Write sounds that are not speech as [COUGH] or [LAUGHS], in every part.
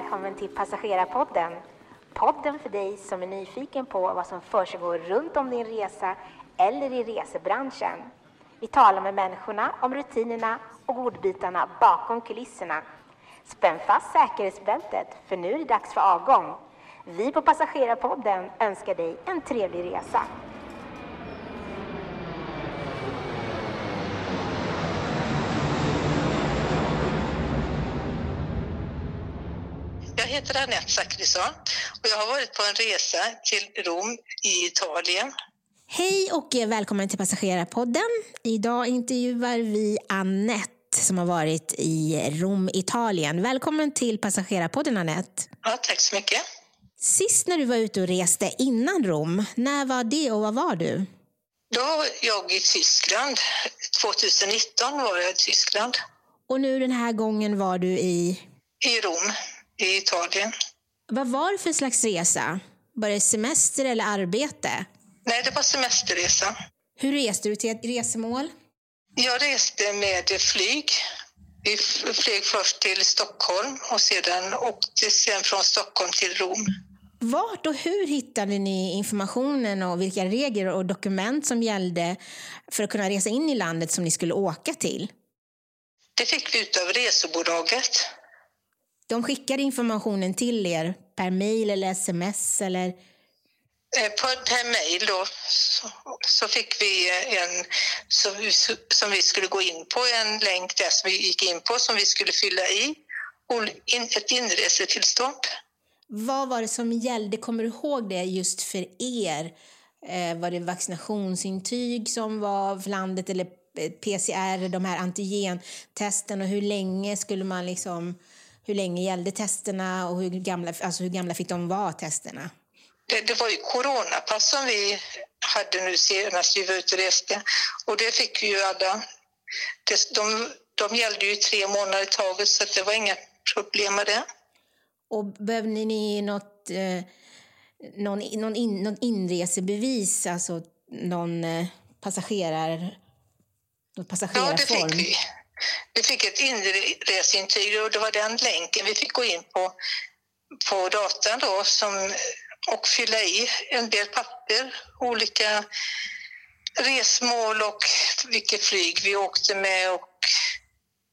välkommen till Passagerarpodden. Podden för dig som är nyfiken på vad som försiggår runt om din resa eller i resebranschen. Vi talar med människorna om rutinerna och godbitarna bakom kulisserna. Spänn fast säkerhetsbältet, för nu är det dags för avgång. Vi på Passagerarpodden önskar dig en trevlig resa. Heter Anette Zachrisson och jag har varit på en resa till Rom i Italien. Hej och välkommen till Passagerarpodden. Idag intervjuar vi Annette som har varit i Rom, Italien. Välkommen till Passagerarpodden Annette. Ja, tack så mycket. Sist när du var ute och reste innan Rom, när var det och var var du? Då var jag i Tyskland. 2019 var jag i Tyskland. Och nu den här gången var du i? I Rom, i Italien. Vad var det för slags resa? Var det semester eller arbete? Nej, det var semesterresa. Hur reste du till ett resemål? Jag reste med flyg. Vi flög först till Stockholm och sedan åkte sen från Stockholm till Rom. Vart och hur hittade ni informationen och vilka regler och dokument som gällde för att kunna resa in i landet som ni skulle åka till? Det fick vi av resebolaget. De skickade informationen till er per mail eller sms eller? Eh, på per mail då så, så fick vi en som, som vi skulle gå in på, en länk där som vi gick in på som vi skulle fylla i, ett inresetillstånd. Vad var det som gällde? Kommer du ihåg det just för er? Eh, var det vaccinationsintyg som var för landet eller PCR, de här antigentesten och hur länge skulle man liksom, hur länge gällde testerna och hur gamla, alltså hur gamla fick de vara testerna? Det, det var ju coronapass som vi hade nu senast vi var ute och reste och det fick ju alla. Det, de, de gällde ju tre månader i taget så det var inga problem med det. Och behövde ni något, eh, någon, någon, in, någon inresebevis, alltså någon eh, passagerar, passagerarform? Ja, det fick vi. Vi fick ett inreseintyg och det var den länken vi fick gå in på, på datorn då som, och fylla i en del papper, olika resmål och vilket flyg vi åkte med och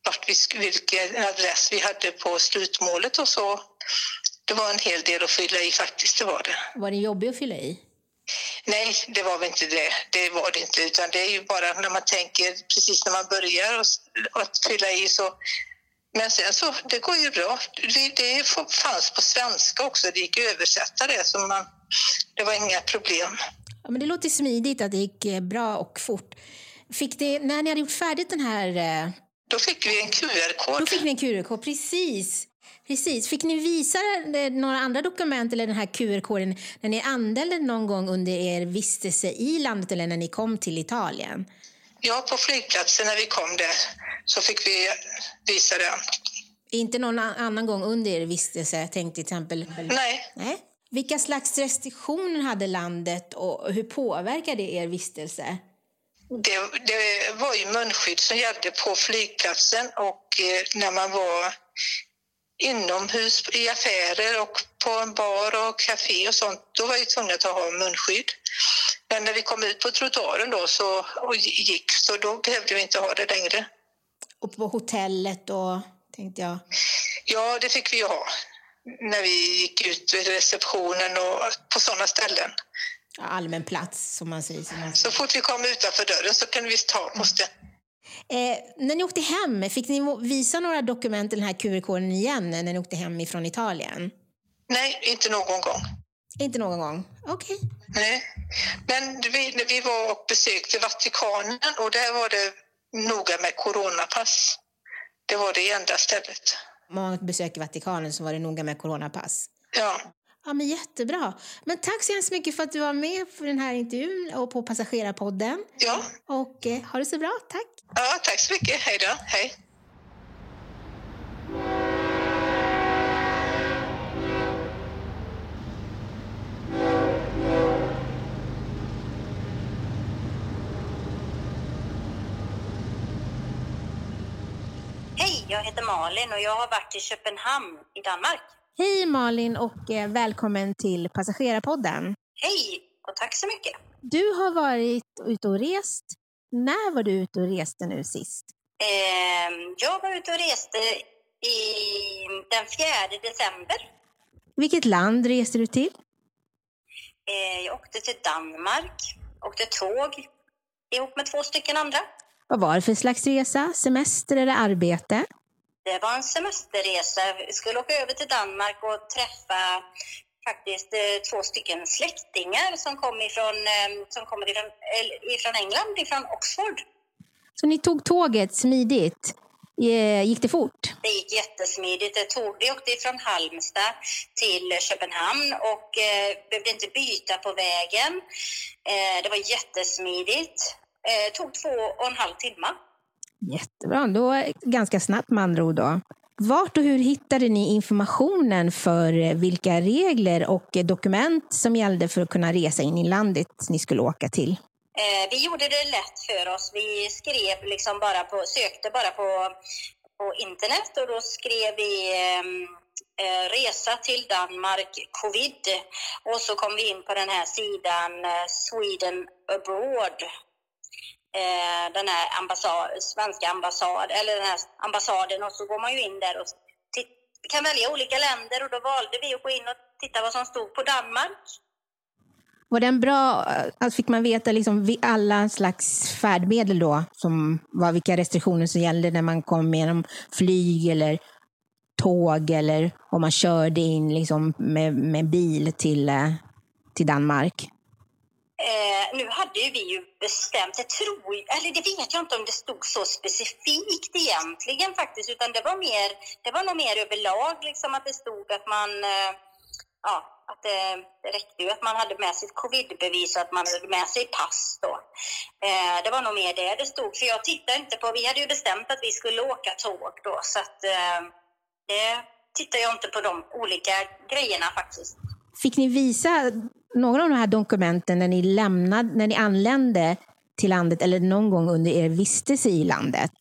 vart vi, vilken adress vi hade på slutmålet och så. Det var en hel del att fylla i faktiskt, det var det. Var det jobbigt att fylla i? Nej, det var väl inte det. Det var det inte, utan det är ju bara när man tänker precis när man börjar att fylla i så men sen så, det går ju bra. Det, det fanns på svenska också, det gick att översätta det så man, det var inga problem. Ja, men det låter smidigt att det gick eh, bra och fort. Fick det, när ni hade gjort färdigt den här... Eh, Då fick vi en QR-kod. Då fick ni en QR-kod, precis. Precis. Fick ni visa några andra dokument eller den här QR-koden när ni använde någon gång under er vistelse i landet eller när ni kom till Italien? Ja, på flygplatsen när vi kom där så fick vi visa den. Inte någon annan gång under er vistelse? Tänk till exempel... Nej. Nej. Vilka slags restriktioner hade landet och hur påverkade det er vistelse? Det, det var ju munskydd som gällde på flygplatsen och eh, när man var inomhus i affärer och på en bar och café och sånt, då var vi tvungna att ha munskydd. Men när vi kom ut på trottoaren då så, och gick, så då behövde vi inte ha det längre. Och på hotellet då, tänkte jag? Ja, det fick vi ju ha när vi gick ut vid receptionen och på sådana ställen. Allmän plats, som man säger. Som man säger. Så fort vi kom utanför dörren så kunde vi ta på det. Eh, när ni åkte hem, fick ni visa några dokument, den här QR-koden igen, när ni åkte hem ifrån Italien? Nej, inte någon gång. Inte någon gång? Okej. Okay. Nej. Men vi, när vi var och besökte Vatikanen och där var det noga med coronapass. Det var det enda stället. Många besöker Vatikanen så var det noga med coronapass. Ja. Ja, men jättebra. Men tack så hemskt mycket för att du var med på den här intervjun och på Passagerarpodden. Ja. Och eh, ha det så bra. Tack. Ja, tack så mycket. Hej då. Hej. Hej, jag heter Malin och jag har varit i Köpenhamn i Danmark. Hej Malin och eh, välkommen till Passagerarpodden. Hej och tack så mycket. Du har varit ute och rest. När var du ute och reste nu sist? Eh, jag var ute och reste i den 4 december. Vilket land reste du till? Eh, jag åkte till Danmark, åkte tåg ihop med två stycken andra. Vad var det för slags resa? Semester eller arbete? Det var en semesterresa. Vi skulle åka över till Danmark och träffa faktiskt eh, två stycken släktingar som kom ifrån, eh, som kommer ifrån, ifrån England, ifrån Oxford. Så ni tog tåget smidigt? Eh, gick det fort? Det gick jättesmidigt. Det tog, vi åkte från Halmstad till Köpenhamn och eh, behövde inte byta på vägen. Eh, det var jättesmidigt. Eh, tog två och en halv timme. Jättebra, då ganska snabbt med andra ord. Då. Vart och hur hittade ni informationen för eh, vilka regler och dokument som gällde för att kunna resa in i landet ni skulle åka till? Eh, vi gjorde det lätt för oss. Vi skrev liksom bara på, sökte bara på, på internet och då skrev vi ehm, eh, resa till Danmark covid och så kom vi in på den här sidan eh, Sweden abroad eh, den här ambassad, svenska ambassad, eller den här ambassaden och så går man ju in där och kan välja olika länder och då valde vi att gå in och titta vad som stod på Danmark. Var den bra? Eh, alltså fick man veta liksom alla slags färdmedel då? Som var vilka restriktioner som gällde när man kom genom flyg eller tåg eller om man körde in liksom med, med bil till, eh, till Danmark? Eh, nu hade ju vi ju bestämt, jag tror, eller det vet jag inte om det stod så specifikt egentligen faktiskt, utan det var mer, det var nog mer överlag liksom att det stod att man, eh, ja, att det, det räckte ju att man hade med sitt covidbevis och att man hade med sig pass då. Eh, det var nog mer det det stod, för jag tittade inte på, vi hade ju bestämt att vi skulle åka tåg då, så att eh, det tittade jag inte på de olika grejerna faktiskt. Fick ni visa några av de här dokumenten när ni, lämnade, när ni anlände till landet eller någon gång under er vistelse i landet?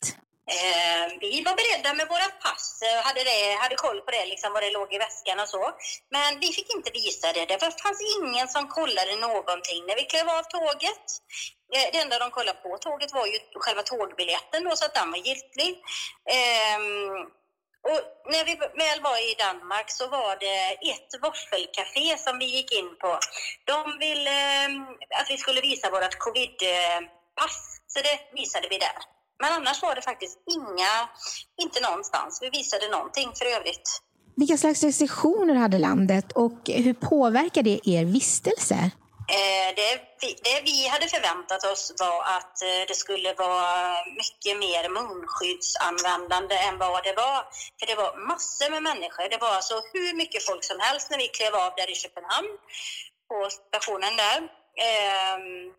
Eh, vi var beredda med våra pass och hade, det, hade koll på det, liksom, vad det låg i väskan och så. Men vi fick inte visa det. Det fanns ingen som kollade någonting när vi klev av tåget. Eh, det enda de kollade på tåget var ju själva tågbiljetten då, så att den var giltig. Eh, och när vi väl var i Danmark så var det ett våffelcafé som vi gick in på. De ville eh, att vi skulle visa vårt covidpass, så det visade vi där. Men annars var det faktiskt inga, inte någonstans. Vi visade någonting för övrigt. Vilka slags restriktioner hade landet och hur påverkar det er vistelse? Eh, det, det, vi hade förväntat oss var att eh, det skulle vara mycket mer munskyddsanvändande än vad det var. För det var massor med människor. Det var alltså hur mycket folk som helst när vi klev av där i Köpenhamn på stationen där. Ehm,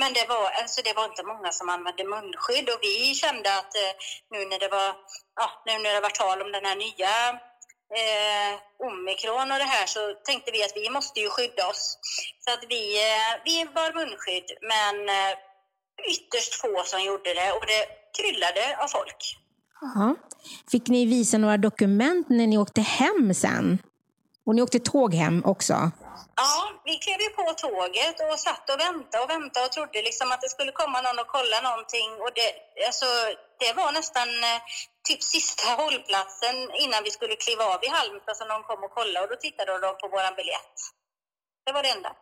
men det var, alltså det var inte många som använde munskydd och vi kände att eh, nu när det var, ja, nu när det var tal om den här nya eh, omikron och det här så tänkte vi att vi måste ju skydda oss. Så att vi, eh, vi bar munskydd, men eh, ytterst få som gjorde det och det kryllade av folk. Aha. Fick ni visa några dokument när ni åkte hem sen? Och ni åkte tåg hem också? Ja, vi klev ju på tåget och satt och väntade och väntade och trodde liksom att det skulle komma någon och kolla någonting. Och det, alltså, det var nästan eh, typ sista hållplatsen innan vi skulle kliva av i Halmstad som de kom och kollade och då tittade de på vår biljett. Det var det enda.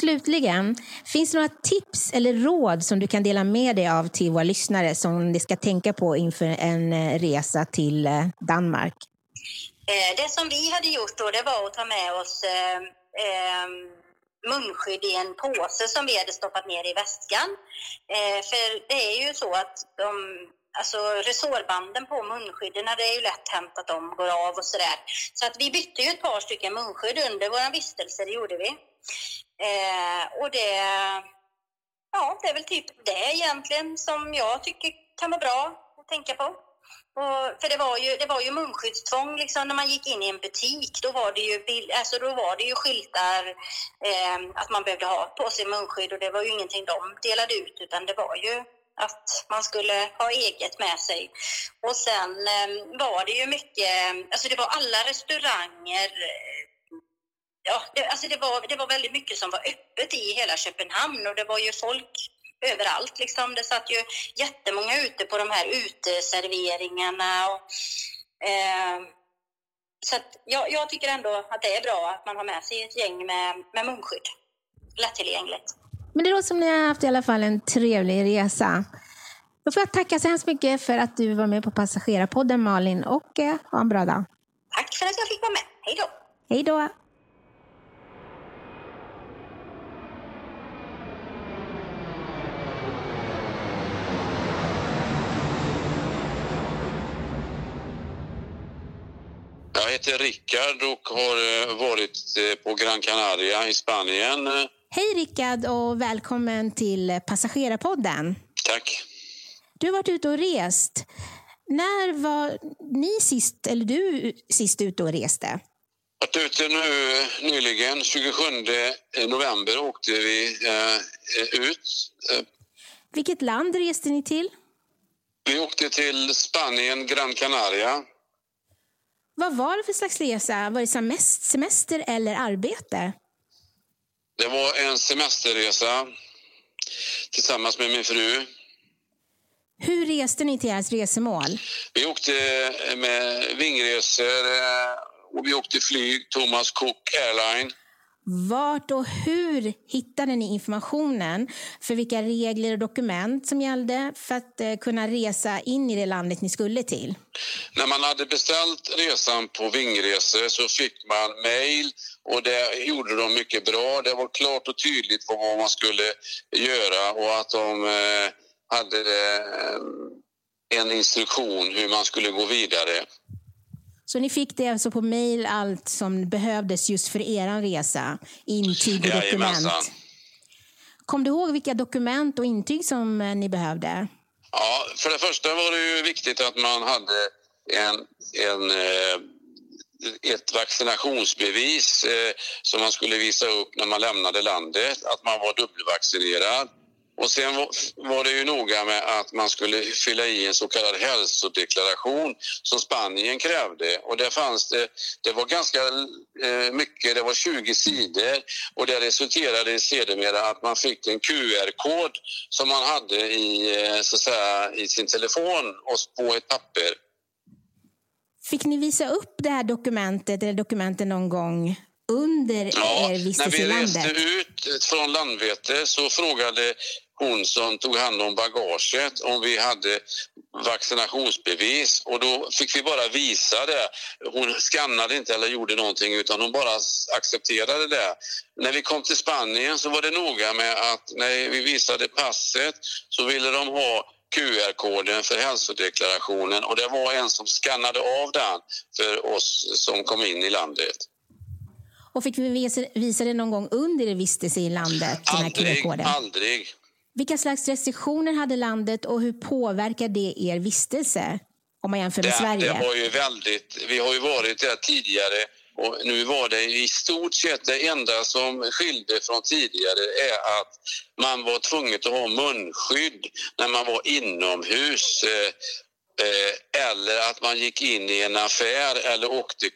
Slutligen, finns det några tips eller råd som du kan dela med dig av till våra lyssnare som de ska tänka på inför en eh, resa till eh, Danmark? Det som vi hade gjort då, det var att ta med oss eh, munskydd i en påse som vi hade stoppat ner i väskan. Eh, för det är ju så att de, alltså resårbanden på munskydden, det är ju lätt hänt att de går av och sådär. Så att vi bytte ju ett par stycken munskydd under vår vistelse, det gjorde vi. Eh, och det, ja, det är väl typ det egentligen som jag tycker kan vara bra att tänka på. Och, för det var ju, det var ju munskyddstvång liksom, när man gick in i en butik. Då var det ju, alltså, då var det ju skyltar eh, att man behövde ha på sig munskydd och det var ju ingenting de delade ut utan det var ju att man skulle ha eget med sig. Och sen eh, var det ju mycket, eh, alltså det var alla restauranger eh, Ja, det, alltså det, var, det var väldigt mycket som var öppet i hela Köpenhamn och det var ju folk överallt. Liksom. Det satt ju jättemånga ute på de här uteserveringarna. Och, eh, så jag, jag, tycker ändå att det är bra att man har med sig ett gäng med, med munskydd. Lättillgängligt. Men det låter som ni har haft i alla fall en trevlig resa. Då får jag tacka så hemskt mycket för att du var med på Passagerarpodden Malin och eh, ha en bra dag. Tack för att jag fick vara med. Hej då! Hej då! Jag heter Rickard och har eh, varit eh, på Gran Canaria i Spanien. Hej Rickard och välkommen till Passagerarpodden. Tack. Du har varit ute och rest. När var ni sist, eller du sist ute och reste? Jag varit ute nu nyligen, 27 november åkte vi eh, ut. Vilket land reste ni till? Vi åkte till Spanien, Gran Canaria. Vad var det för slags resa? Var det semester eller arbete? Det var en semesterresa tillsammans med min fru. Hur reste ni till ert resemål? Vi åkte med vingresor eh, och vi åkte flyg, Thomas Cook Airline. Vart och hur hittade ni informationen för vilka regler och dokument som gällde för att eh, kunna resa in i det landet ni skulle till? När man hade beställt resan på Vingresor så fick man mejl och det gjorde de mycket bra. Det var klart och tydligt vad man skulle göra och att de eh, hade eh, en instruktion hur man skulle gå vidare. Så ni fick det alltså på mail allt som behövdes just för er resa? Intyg och dokument? Kom du ihåg vilka dokument och intyg som eh, ni behövde? Ja, för det första var det ju viktigt att man hade en, en ett vaccinationsbevis eh, som man skulle visa upp när man lämnade landet, att man var dubbelvaccinerad. Och sen var det ju noga med att man skulle fylla i en så kallad hälsodeklaration som Spanien krävde. Och där fanns det, det var ganska eh, mycket, det var 20 sidor och det resulterade sedermera att man fick en QR-kod som man hade i, eh, så att säga, i sin telefon och på ett papper. Fick ni visa upp det här dokumentet eller dokumenten någon gång under ja, er vistelse i landet? När vi reste ut från Landvetter så frågade hon som tog hand om bagaget om vi hade vaccinationsbevis och då fick vi bara visa det. Hon skannade inte eller gjorde någonting utan hon bara accepterade det. När vi kom till Spanien så var det noga med att när vi visade passet så ville de ha QR-koden för hälsodeklarationen och det var en som skannade av den för oss som kom in i landet. Och fick vi visa, visa det någon gång under er vistelse i landet? Aldrig, aldrig. Vilka slags restriktioner hade landet och hur påverkar det er vistelse? Om man jämför med det, Sverige. Det var ju väldigt, vi har ju varit där tidigare och nu var det i stort sett det enda som skilde från tidigare är att man var tvungen att ha munskydd när man var inomhus eh, eh eller att man gick in i en affär eller åkte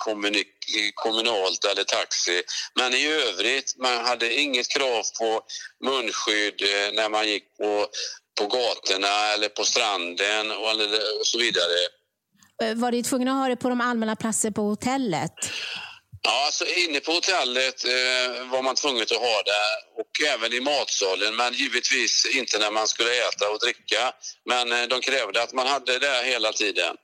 kommunalt eller taxi. Men i övrigt, man hade inget krav på munskydd eh, när man gick på, på gatorna eller på stranden och, och så vidare. Eh, var du tvungen att ha det på de allmänna platser på hotellet? Ja, alltså inne på hotellet eh, var man tvungen att ha det och även i matsalen men givetvis inte när man skulle äta och dricka. Men eh, de krävde att man hade det hela tiden.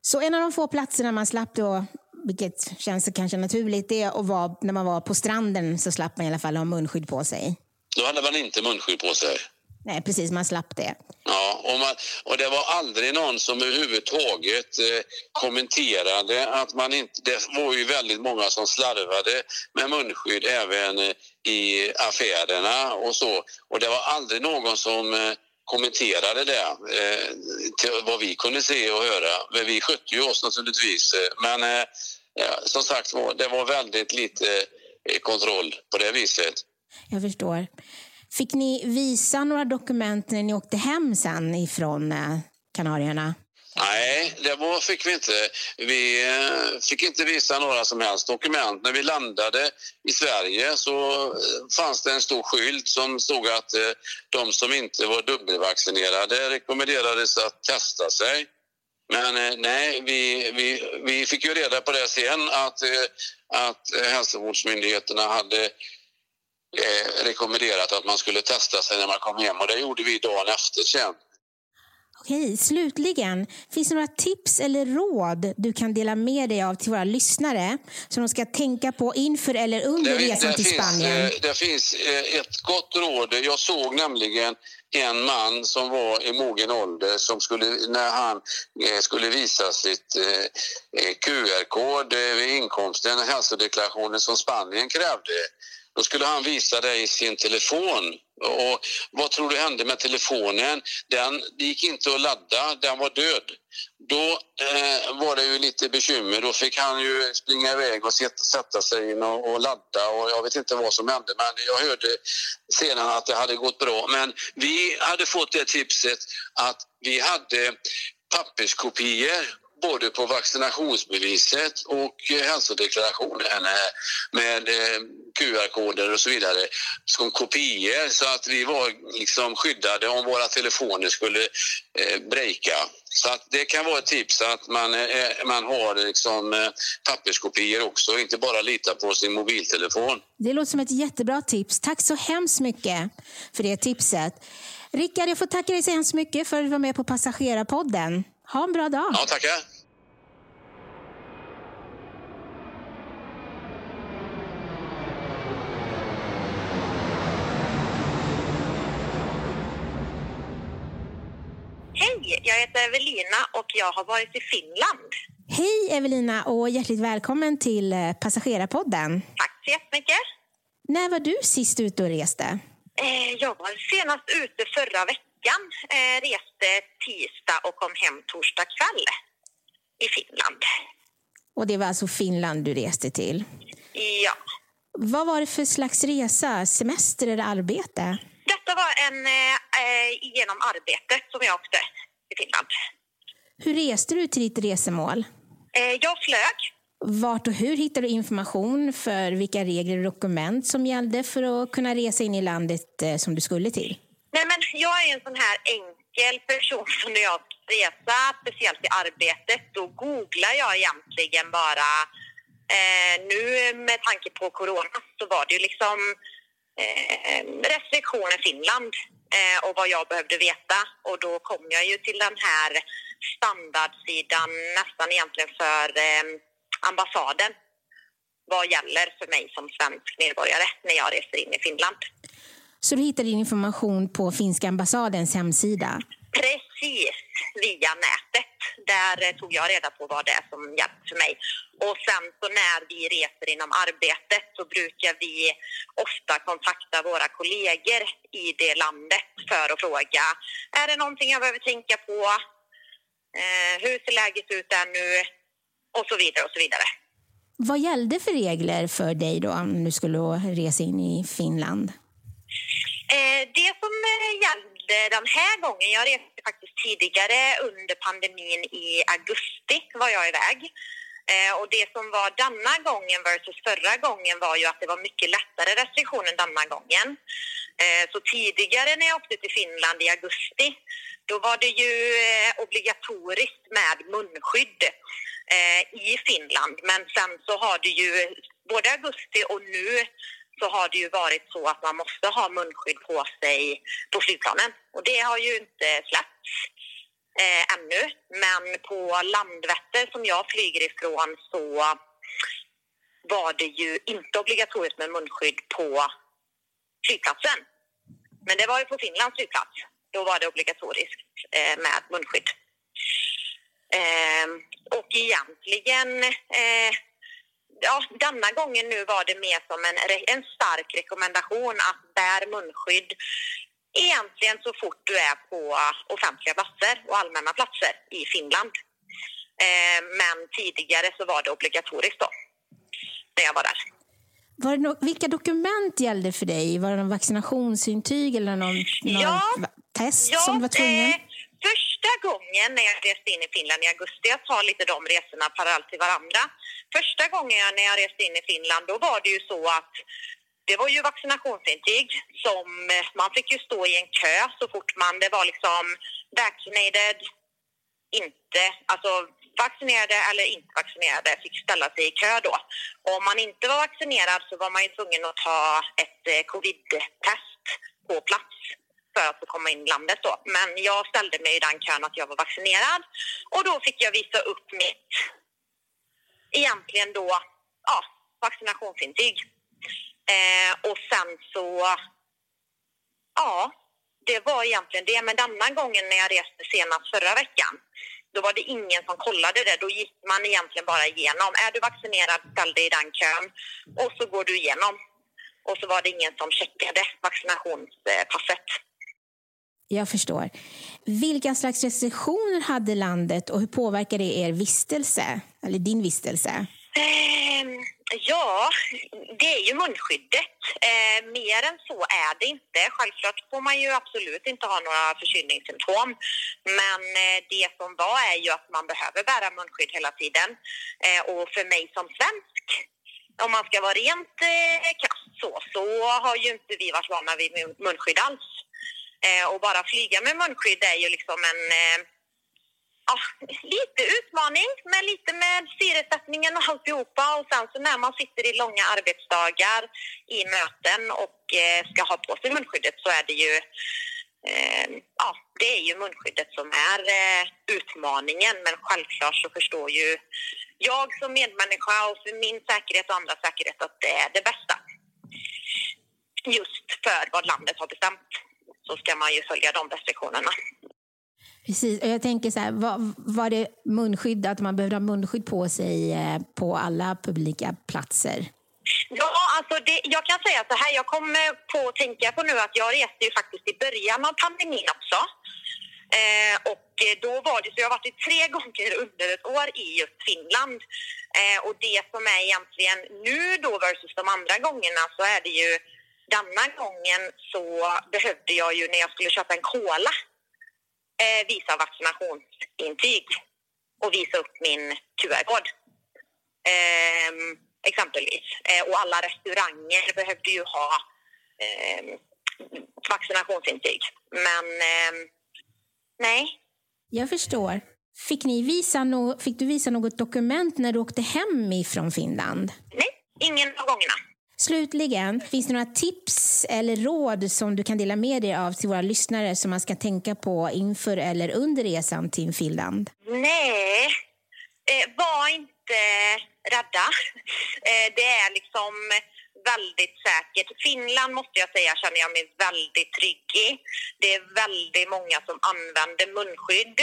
Så en av de få platserna man slapp då, vilket känns kanske naturligt, det att vara, när man var på stranden så slapp man i alla fall ha munskydd på sig? Då hade man inte munskydd på sig. Nej, precis. Man slapp det. Ja, och, man, och det var aldrig någon som överhuvudtaget eh, kommenterade att man inte... Det var ju väldigt många som slarvade med munskydd även eh, i affärerna och så. Och det var aldrig någon som eh, kommenterade det, eh, till vad vi kunde se och höra. Men vi skötte ju oss naturligtvis. Men eh, som sagt det var väldigt lite eh, kontroll på det viset. Jag förstår. Fick ni visa några dokument när ni åkte hem sen ifrån eh, Kanarierna? Nej, det var, fick vi inte. Vi eh, fick inte visa några som helst dokument. När vi landade i Sverige så eh, fanns det en stor skylt som stod att de som inte var dubbelvaccinerade rekommenderades att testa sig. Men nej, vi, vi, vi fick ju reda på det sen att, att hälsovårdsmyndigheterna hade rekommenderat att man skulle testa sig när man kom hem och det gjorde vi dagen efter sen. Okej, slutligen, finns det några tips eller råd du kan dela med dig av till våra lyssnare som de ska tänka på inför eller under det, resan det till finns, Spanien? Eh, det finns eh, ett gott råd. Jag såg nämligen en man som var i mogen ålder som skulle, när han eh, skulle visa sitt QR-kod vid inkomsten, hälsodeklarationen som Spanien krävde, då skulle han visa dig sin telefon. Och vad tror du hände med telefonen? Den det gick inte att ladda, den var död. Då eh, var det ju lite bekymmer. Då fick han ju springa iväg och sätta sig in och, och, ladda och jag vet inte vad som hände men jag hörde sedan att det hade gått bra. Men vi hade fått det tipset att vi hade papperskopior både på vaccinationsbeviset och eh, hälsodeklarationen med eh, QR-koder och så vidare som kopior så att vi var liksom skyddade om våra telefoner skulle eh, breaka. Så att det kan vara ett tips att man, man har liksom, papperskopior också, inte bara lita på sin mobiltelefon. Det låter som ett jättebra tips. Tack så hemskt mycket för det tipset. Rickard, jag får tacka dig så hemskt mycket för att du var med på Passagerarpodden. Ha en bra dag. Ja, tackar. Hej, jag heter Evelina och jag har varit i Finland. Hej Evelina och hjärtligt välkommen till eh, Passagerarpodden. Tack så jättemycket. När var du sist ute och reste? Eh, jag var senast ute förra veckan. Eh, reste tisdag och kom hem torsdag kväll i Finland. Och det var alltså Finland du reste till? Ja. Vad var det för slags resa? Semester eller arbete? Detta var en eh, genom arbetet som jag åkte i Finland. Hur reste du till ditt resemål? Eh, jag flög. Vart och hur hittade du information för vilka regler och dokument som gällde för att kunna resa in i landet eh, som du skulle till? Nej, men jag är en sån här enkel person som när jag ska resa, speciellt i arbetet, då googlar jag egentligen bara eh, nu med tanke på corona så var det ju liksom eh, restriktioner Finland eh, och vad jag behövde veta. Och då kom jag ju till den här standardsidan nästan egentligen för eh, ambassaden vad gäller för mig som svensk medborgare när jag reser in i Finland. Så du hittade din information på finska ambassadens hemsida? Precis, via nätet. Där eh, tog jag reda på vad det är som gäller för mig. Och sen så när vi reser inom arbetet så brukar vi ofta kontakta våra kollegor i det landet för att fråga är det någonting jag behöver tänka på? Eh, hur ser läget ut där nu? Och så vidare och så vidare. Vad gällde för regler för dig då om du skulle resa in i Finland? Eh, det som eh, gällde den här gången, jag reste faktiskt tidigare under pandemin i augusti var jag iväg. Eh, och det som var denna gången versus förra gången var ju att det var mycket lättare restriktioner denna gången. Så tidigare när jag åkte till Finland i augusti, då var det ju obligatoriskt med munskydd i Finland. Men sen så har det ju både augusti och nu så har det ju varit så att man måste ha munskydd på sig på flygplanen. Och det har ju inte släppts eh, ännu. Men på Landvetter som jag flyger ifrån så var det ju inte obligatoriskt med munskydd på flygplatsen. Men det var ju på Finlands flygplats. Då var det obligatoriskt eh, med munskydd. Eh, och egentligen eh, ja, denna gången nu var det mer som en, en stark rekommendation att bär munskydd egentligen så fort du är på offentliga platser och allmänna platser i Finland. Eh, men tidigare så var det obligatoriskt då, när jag var där. var no vilka dokument gällde för dig? Var det någon vaccinationsintyg eller någon, någon Ja. test Ja, som var tvungen? eh, första gången när jag reste in i Finland i augusti, jag tar lite de resorna parallellt till varandra. Första gången jag, när jag reste in i Finland, då var det ju så att det var ju vaccinationsintyg som eh, man fick ju stå i en kö så fort man, det var liksom vaccinated, inte, alltså vaccinerade eller inte vaccinerade fick ställa sig i kö då. Och om man inte var vaccinerad så var man ju tvungen att ta ett eh, covid-test på plats för att få komma in i landet då. Men jag ställde mig i den kön att jag var vaccinerad och då fick jag visa upp mitt, egentligen då, ja, vaccinationsintyg. Eh, och sen så, ja, det var egentligen det. Men denna gången när jag reste senast förra veckan, då var det ingen som kollade det. Då gick man egentligen bara igenom. Är du vaccinerad, ställ dig i den kön och så går du igenom. Och så var det ingen som checkade vaccinationspasset. Jag förstår. Vilka slags restriktioner hade landet och hur påverkade det er vistelse? Eller din vistelse? Ehm, ja, det är ju munskyddet. Eh, mer än så är det inte. Självklart får man ju absolut inte ha några förkylningssymptom. Men eh, det som var är ju att man behöver bära munskydd hela tiden. Eh, och för mig som svensk, om man ska vara rent eh, krasst så, så har ju inte vi varit vana vid munskydd alls. Eh, och bara flyga med munskydd är ju liksom en eh, ja, lite utmaning, men lite med syresättningen och alltihopa. Och sen så när man sitter i långa arbetsdagar i möten och eh, ska ha på sig munskyddet så är det ju eh, ja, det är ju munskyddet som är eh, utmaningen. Men självklart så förstår ju jag som medmänniska och för min säkerhet och andra säkerhet att det är det bästa. Just för vad landet har bestämt så ska man ju följa de restriktionerna. Precis, och jag tänker så här, var, var det munskydd, att man behövde ha munskydd på sig eh, på alla publika platser? Ja, alltså det, jag kan säga så här, jag kommer på att tänka på nu att jag reste ju faktiskt i början av pandemin också. Eh, och eh, då var det, så jag har varit i tre [LAUGHS] gånger under ett år i just Finland. Eh, och det som är egentligen nu då versus de andra gångerna så är det ju denna gången så behövde jag ju när jag skulle köpa en cola eh, visa vaccinationsintyg och visa upp min QR-kod. Ehm, exempelvis. Eh, och alla restauranger behövde ju ha ehm, vaccinationsintyg. Men ehm, nej, Jag förstår. Fick, ni visa no, fick du visa något dokument när du åkte hem ifrån Finland? nej, ingen av gångerna. Slutligen, finns det några tips eller råd som du kan dela med dig av till våra lyssnare som man ska tänka på inför eller under resan till Finland? Nej, eh, var inte rädda. Eh, det är liksom väldigt säkert. Finland måste jag säga känner jag mig väldigt trygg i. Det är väldigt många som använder munskydd.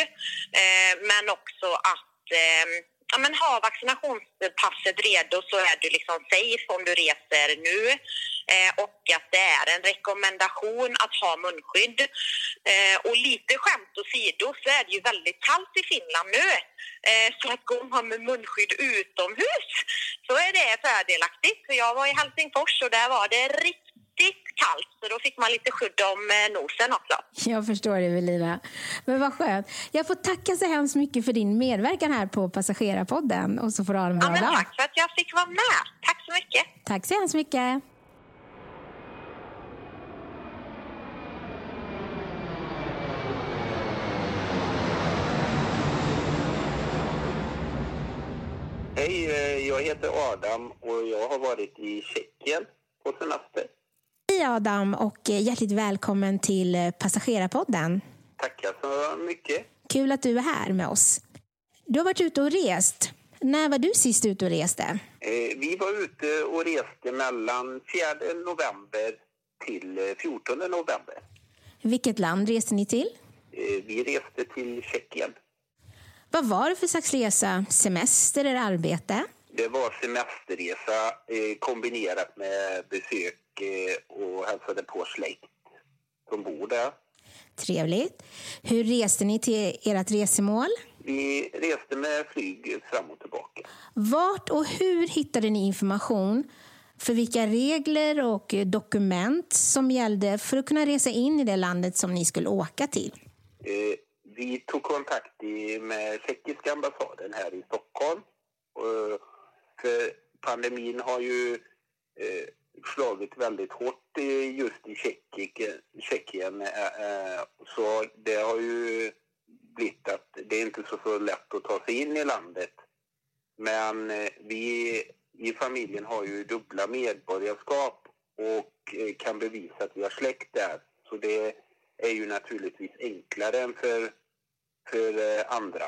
Eh, men också att eh, ja, men ha vaccinationspasset redo så är du liksom safe om du reser nu. Eh, och att det är en rekommendation att ha munskydd. Eh, och lite skämt åsido så är det ju väldigt kallt i Finland nu. Eh, så att gå med munskydd utomhus så är det fördelaktigt. För jag var i Helsingfors och där var det riktigt kallt så då fick man lite skydd om eh, nosen också. Jag förstår det, Evelina. Men vad skönt. Jag får tacka så hemskt mycket för din medverkan här på Passagerarpodden och så får du ha en bra Ja, men dag. tack för att jag fick vara med. Tack så mycket. Tack så hemskt mycket. Hej, eh, jag heter Adam och jag har varit i Tjeckien på semester. Hej Adam och eh, hjärtligt välkommen till eh, Passagerarpodden. Tackar så mycket. Kul att du är här med oss. Du har varit ute och rest. När var du sist ute och reste? Eh, Vi var ute och reste mellan 4 november till eh, 14 november. Vilket land reste ni till? Vi reste till Tjeckien. Vad var det för slags resa? Semester eller arbete? Det var semesterresa kombinerat med besök och hälsade på släkt som bor där. Trevligt. Hur reste ni till ert resemål? Vi reste med flyg fram och tillbaka. Vart och hur hittade ni information för vilka regler och dokument som gällde för att kunna resa in i det landet som ni skulle åka till? Eh, vi tog kontakt med tjeckiska ambassaden här i Stockholm. För pandemin har ju eh, slagit väldigt hårt just i eh, Tjeckien. Eh, eh, så det har ju blivit att det är inte så, så lätt att ta sig in i landet. Men vi i familjen har ju dubbla medborgarskap och kan bevisa att vi har släkt där. Så det är ju naturligtvis enklare än för för andra.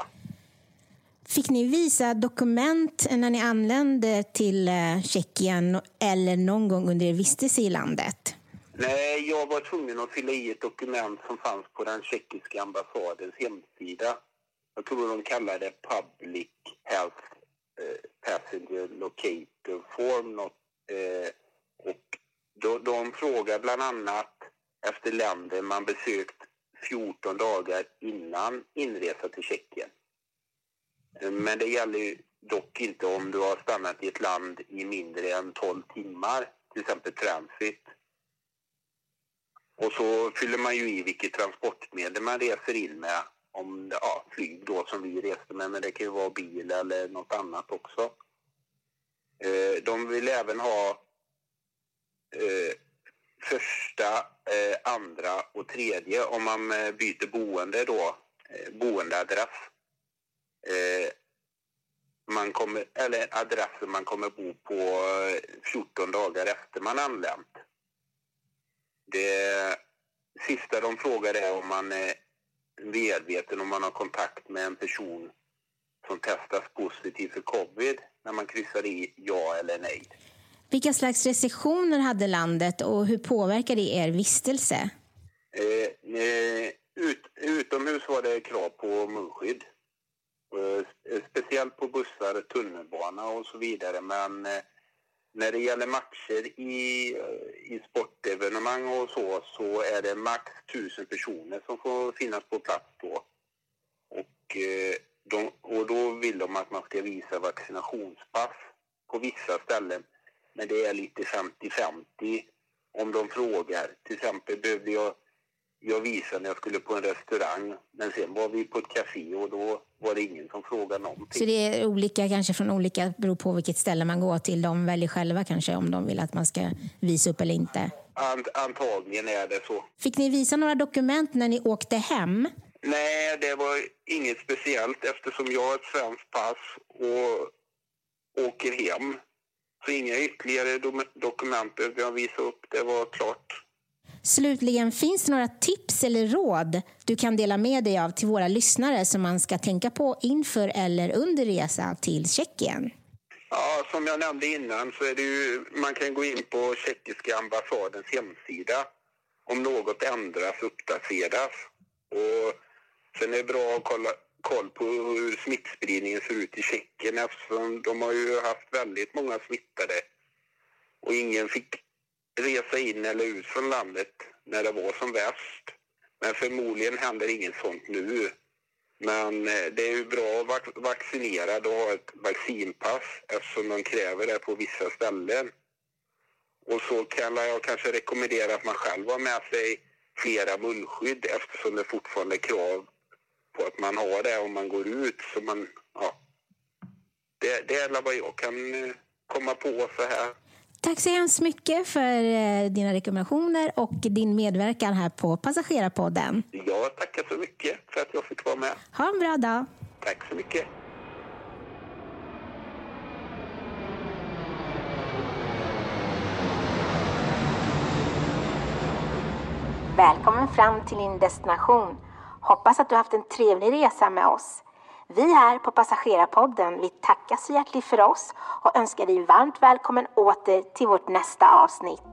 Fick ni visa dokument när ni anlände till eh, Tjeckien eller någon gång under er vistelse i landet? Nej, jag var tvungen att fylla i ett dokument som fanns på den tjeckiska ambassadens hemsida. Jag tror de kallar det Public Health eh, Passenger Locator Form. Eh, och de, de frågar bland annat efter länder man besökt 14 dagar innan inresa till Tjeckien. Men det gäller dock inte om du har stannat i ett land i mindre än 12 timmar, till exempel transit. Och så fyller man ju i vilket transportmedel man reser in med. Om det, ja, flyg då som vi reste med, men det kan ju vara bil eller något annat också. Eh, de vill även ha eh, första, eh, andra och tredje om man eh, byter boende då, eh, eh. Man kommer, eller adressen man kommer bo på eh, 14 dagar efter man anlänt. Det sista de frågar är om man är medveten om man har kontakt med en person som testas positiv för covid när man kryssar i ja eller nej. Vilka slags restriktioner hade landet och hur påverkade det er vistelse? Eh, eh, ut, utomhus var det krav på munskydd. Eh, speciellt för tunnelbana och så vidare. Men eh, när det gäller matcher i, eh, i sportevenemang och så, så är det max tusen personer som får finnas på plats då. Och, eh, de, och då vill de att man ska visa vaccinationspass på vissa ställen men det är lite 50-50 om de frågar. Till exempel behövde jag, jag visa när jag skulle på en restaurang men sen var vi på ett café och då var det ingen som frågade någonting. Så det är olika kanske från olika, beror på vilket ställe man går till. De väljer själva kanske om de vill att man ska visa upp eller inte? Ant, antagligen är det så. Fick ni visa några dokument när ni åkte hem? Nej, det var inget speciellt eftersom jag har ett svenskt pass och åker hem så inga ytterligare dokument behövde jag visa upp, det var klart. Slutligen, finns det några tips eller råd du kan dela med dig av till våra lyssnare som man ska tänka på inför eller under resa till Tjeckien? Ja, som jag nämnde innan så är det ju, man kan gå in på tjeckiska ambassadens hemsida om något ändras, uppdateras. Och sen är det bra att kolla, koll på hur smittspridningen ser ut i Tjeckien eftersom de har ju haft väldigt många smittade och ingen fick resa in eller ut från landet när det var som värst. Men förmodligen händer inget sånt nu. Men eh, det är ju bra att vara vaccinerad och ha ett vaccinpass eftersom de kräver det på vissa ställen. Och så kan jag kanske rekommendera att man själv har med sig flera munskydd eftersom det fortfarande är krav på att man har det om man går ut. Så man, ja, det, det är vad jag kan eh, komma på så här. Tack så hemskt mycket för eh, dina rekommendationer och din medverkan här på Passagerarpodden. Jag tackar så mycket för att jag fick vara med. Ha en bra dag. Tack så mycket. Välkommen fram till din destination Hoppas att du haft en trevlig resa med oss. Vi här på Passagerarpodden, vi tackar så hjärtligt för oss och önskar dig varmt välkommen åter till vårt nästa avsnitt.